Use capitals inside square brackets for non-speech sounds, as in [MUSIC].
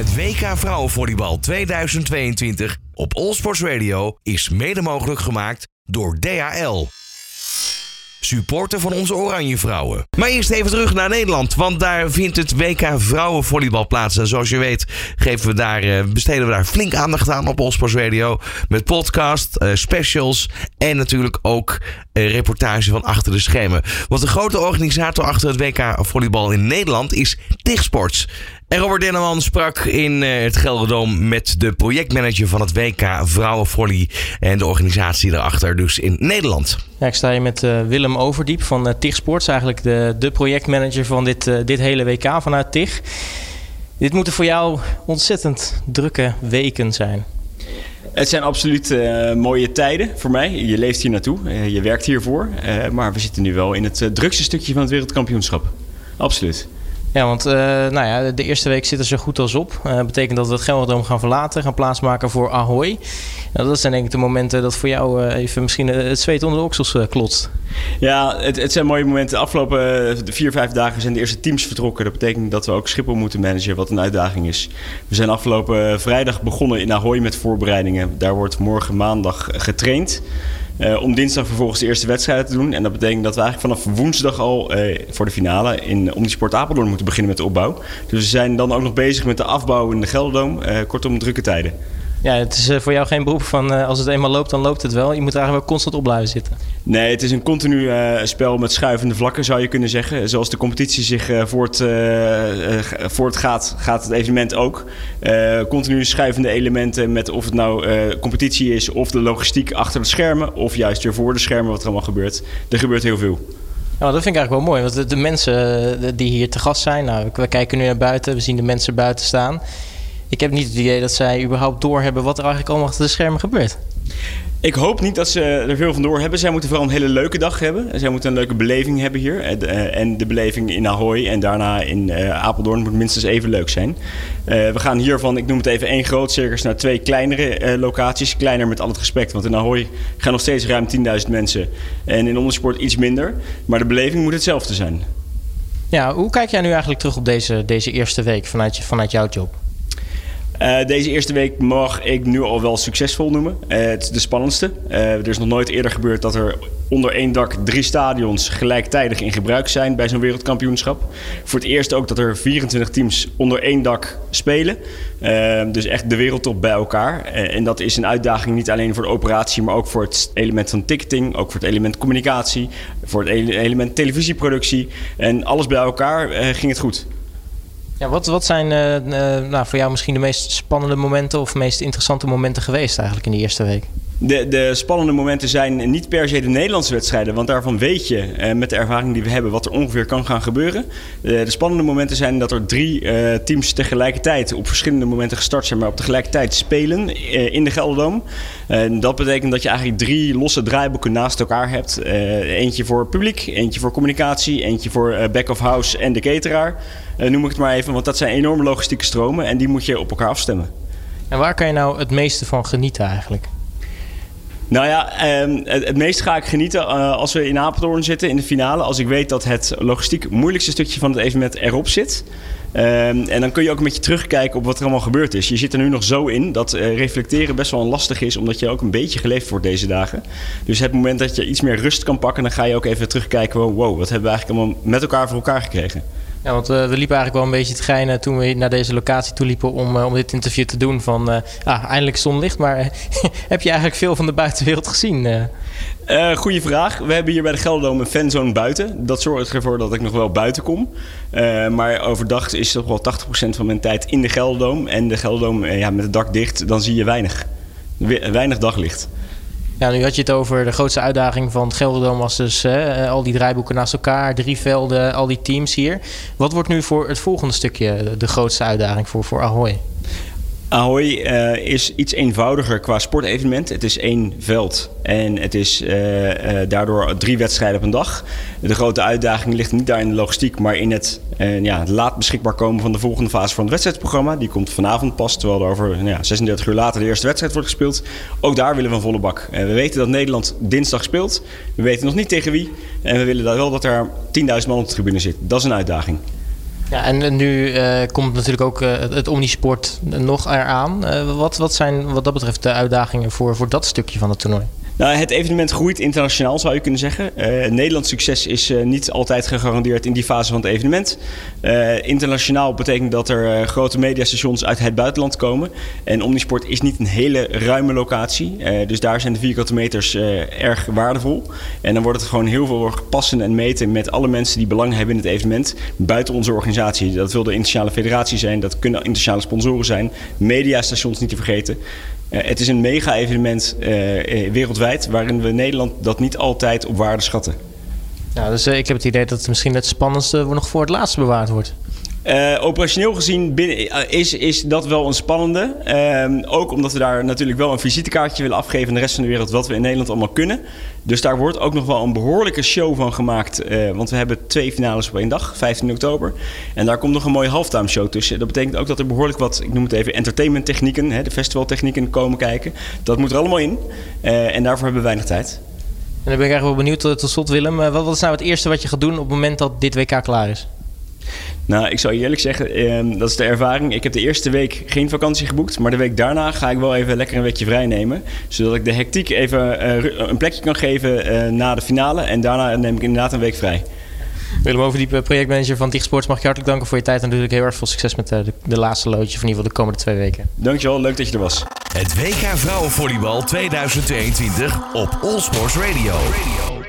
Het WK Vrouwenvolleybal 2022 op Allsports Radio is mede mogelijk gemaakt door DHL. Supporter van onze Oranje Vrouwen. Maar eerst even terug naar Nederland, want daar vindt het WK Vrouwenvolleybal plaats. En zoals je weet geven we daar, eh, besteden we daar flink aandacht aan op Allsports Radio. Met podcast, eh, specials en natuurlijk ook uh, reportage van achter de schermen. Want de grote organisator achter het WK Volleybal in Nederland is TIGSports. En Robert Denneman sprak in het Gelderdoom met de projectmanager van het WK Vrouwenvolley en de organisatie erachter, dus in Nederland. Ik sta hier met uh, Willem Overdiep van uh, TIG Sports, eigenlijk de, de projectmanager van dit, dit hele WK vanuit TIG. Dit moeten voor jou ontzettend drukke weken zijn. Het zijn absoluut mooie tijden voor mij. Je leeft hier naartoe, je werkt hiervoor. Maar we zitten nu wel in het drukste stukje van het wereldkampioenschap. Absoluut. Ja, want uh, nou ja, de eerste week zit er zo goed als op. Dat uh, betekent dat we het Gelderdoom gaan verlaten, gaan plaatsmaken voor Ahoy. Nou, dat zijn denk ik de momenten dat voor jou uh, even misschien het zweet onder de oksels klotst. Ja, het, het, zijn mooie momenten. De afgelopen vier, vijf dagen zijn de eerste teams vertrokken. Dat betekent dat we ook Schiphol moeten managen, wat een uitdaging is. We zijn afgelopen vrijdag begonnen in Ahoy met voorbereidingen. Daar wordt morgen maandag getraind. Uh, om dinsdag vervolgens de eerste wedstrijd te doen. En dat betekent dat we eigenlijk vanaf woensdag al uh, voor de finale in Omnisport Apeldoorn moeten beginnen met de opbouw. Dus we zijn dan ook nog bezig met de afbouw in de Gelderdoom. Uh, kortom, drukke tijden. Ja, het is voor jou geen beroep van als het eenmaal loopt, dan loopt het wel. Je moet er eigenlijk wel constant op blijven zitten. Nee, het is een continu uh, spel met schuivende vlakken, zou je kunnen zeggen. Zoals de competitie zich uh, voort, uh, voortgaat, gaat het evenement ook. continu schuivende elementen met of het nou competitie is of de logistiek achter de schermen... of juist weer voor de schermen wat er allemaal gebeurt. Er gebeurt heel veel. Ja, dat vind ik eigenlijk wel mooi. Want de, de mensen die hier te gast zijn... Nou, we kijken nu naar buiten, we zien de mensen buiten staan... Ik heb niet het idee dat zij überhaupt doorhebben wat er eigenlijk allemaal achter de schermen gebeurt. Ik hoop niet dat ze er veel van door hebben. Zij moeten vooral een hele leuke dag hebben. Zij moeten een leuke beleving hebben hier. En de beleving in Ahoy en daarna in Apeldoorn moet minstens even leuk zijn. We gaan hiervan, ik noem het even één groot circus, naar twee kleinere locaties. Kleiner met al het respect, want in Ahoy gaan nog steeds ruim 10.000 mensen. En in ondersport iets minder. Maar de beleving moet hetzelfde zijn. Ja, hoe kijk jij nu eigenlijk terug op deze, deze eerste week vanuit, vanuit jouw job? Uh, deze eerste week mag ik nu al wel succesvol noemen. Uh, het is de spannendste. Uh, er is nog nooit eerder gebeurd dat er onder één dak drie stadions gelijktijdig in gebruik zijn bij zo'n wereldkampioenschap. Voor het eerst ook dat er 24 teams onder één dak spelen. dus echt de wereldtop bij elkaar. en dat is een uitdaging niet alleen voor de operatie, maar ook voor het element van ticketing, ook voor het element communicatie, voor het element televisieproductie. En alles bij elkaar ging het goed. Ja, wat, wat zijn uh, uh, nou, voor jou misschien de meest spannende momenten of meest interessante momenten geweest eigenlijk in die eerste week? De, de, spannende momenten zijn niet per se de Nederlandse wedstrijden, want daarvan weet je uh, met de ervaring die we hebben wat er ongeveer kan gaan gebeuren. de spannende momenten zijn dat er drie teams tegelijkertijd op verschillende momenten gestart zijn, maar op tegelijkertijd spelen in de Gelderdoom. dat betekent dat je eigenlijk drie losse draaiboeken naast elkaar hebt. eentje voor publiek, eentje voor communicatie, eentje voor back of house en de cateraar. noem ik het maar even, want dat zijn enorme logistieke stromen en die moet je op elkaar afstemmen. En waar kan je nou het meeste van genieten eigenlijk? Nou ja, het, het, meest ga ik genieten uh, als we in Apeldoorn zitten in de finale. Als ik weet dat het logistiek moeilijkste stukje van het evenement erop zit. Um, en dan kun je ook een beetje terugkijken op wat er allemaal gebeurd is. Je zit er nu nog zo in dat uh, reflecteren best wel lastig is, omdat je ook een beetje geleefd wordt deze dagen. Dus het moment dat je iets meer rust kan pakken, dan ga je ook even terugkijken. Wow, wat hebben we eigenlijk allemaal met elkaar voor elkaar gekregen? Ja, want uh, we liepen eigenlijk wel een beetje te geinen toen we naar deze locatie toe liepen om, uh, om dit interview te doen. Van, uh, ah, eindelijk zonlicht, maar [LAUGHS] heb je eigenlijk veel van de buitenwereld gezien? goeie vraag. We hebben hier bij de Gelderdoom een fanzone buiten. Dat zorgt ervoor dat ik nog wel buiten kom. maar overdag is toch wel 80% van mijn tijd in de Gelderdoom. En de Gelderdoom ja, met het dak dicht, dan zie je weinig. weinig daglicht. Ja, nu had je het over de grootste uitdaging van het Gelderdoom was dus hè, al die draaiboeken naast elkaar, drie velden, al die teams hier. Wat wordt nu voor het volgende stukje de grootste uitdaging voor, voor Ahoy? Ahoy uh, is iets eenvoudiger qua sportevenement. Het is één veld en het is uh, uh, daardoor drie wedstrijden op een dag. De grote uitdaging ligt niet daar in de logistiek, maar in het ja, laat beschikbaar komen van de volgende fase van het wedstrijdprogramma. Die komt vanavond pas, terwijl er over nou ja, 36 uur later de eerste wedstrijd wordt gespeeld. Ook daar willen we een volle bak. we weten dat Nederland dinsdag speelt. We weten nog niet tegen wie. En we willen wel dat er 10.000 man op de tribune zit. Dat is een uitdaging. Ja, en nu uh, komt natuurlijk ook uh, het Omnisport nog eraan. Uh, wat, wat zijn wat dat betreft de uitdagingen voor, voor dat stukje van het toernooi? Nou, het evenement groeit internationaal, zou je kunnen zeggen. Uh, Nederlands succes is uh, niet altijd gegarandeerd in die fase van het evenement. Uh, internationaal betekent dat er grote mediastations uit het buitenland komen. En Omnisport is niet een hele ruime locatie. dus daar zijn de vierkante meters erg waardevol. En dan wordt het gewoon heel veel passen en meten met alle mensen die belang hebben in het evenement. Buiten onze organisatie. Dat wil de internationale federatie zijn, dat kunnen internationale sponsoren zijn. Mediastations niet te vergeten. Uh, het is een mega-evenement uh, wereldwijd waarin we Nederland dat niet altijd op waarde schatten. Nou, dus ik heb het idee dat het misschien het spannendste nog voor het laatste bewaard wordt. Uh, operationeel gezien binnen, uh, is, is dat wel een spannende. Uh, ook omdat we daar natuurlijk wel een visitekaartje willen afgeven aan de rest van de wereld, wat we in Nederland allemaal kunnen. Dus daar wordt ook nog wel een behoorlijke show van gemaakt. Uh, want we hebben twee finales op één dag, 15 oktober. En daar komt nog een mooie halftime show tussen. Dat betekent ook dat er behoorlijk wat, ik noem het even, entertainment technieken, hè, de festivaltechnieken komen kijken. Dat moet er allemaal in. en daarvoor hebben we weinig tijd. En dan ben ik eigenlijk wel benieuwd tot slot, Willem. wat, wat is nou het eerste wat je gaat doen op het moment dat dit WK klaar is? Nou, ik zou je eerlijk zeggen, eh, dat is de ervaring. Ik heb de eerste week geen vakantie geboekt, maar de week daarna ga ik wel even lekker een weekje vrij nemen. Zodat ik de hectiek even uh, een plekje kan geven uh, na de finale. En daarna neem ik inderdaad een week vrij. Willem Overdiep, projectmanager van Sports, mag ik je hartelijk danken voor je tijd. En natuurlijk heel erg veel succes met de, de laatste loodje, van in ieder geval de komende twee weken. Dankjewel, leuk dat je er was. Het WK Vrouwenvolleybal 2022 op All Sports Radio. Radio.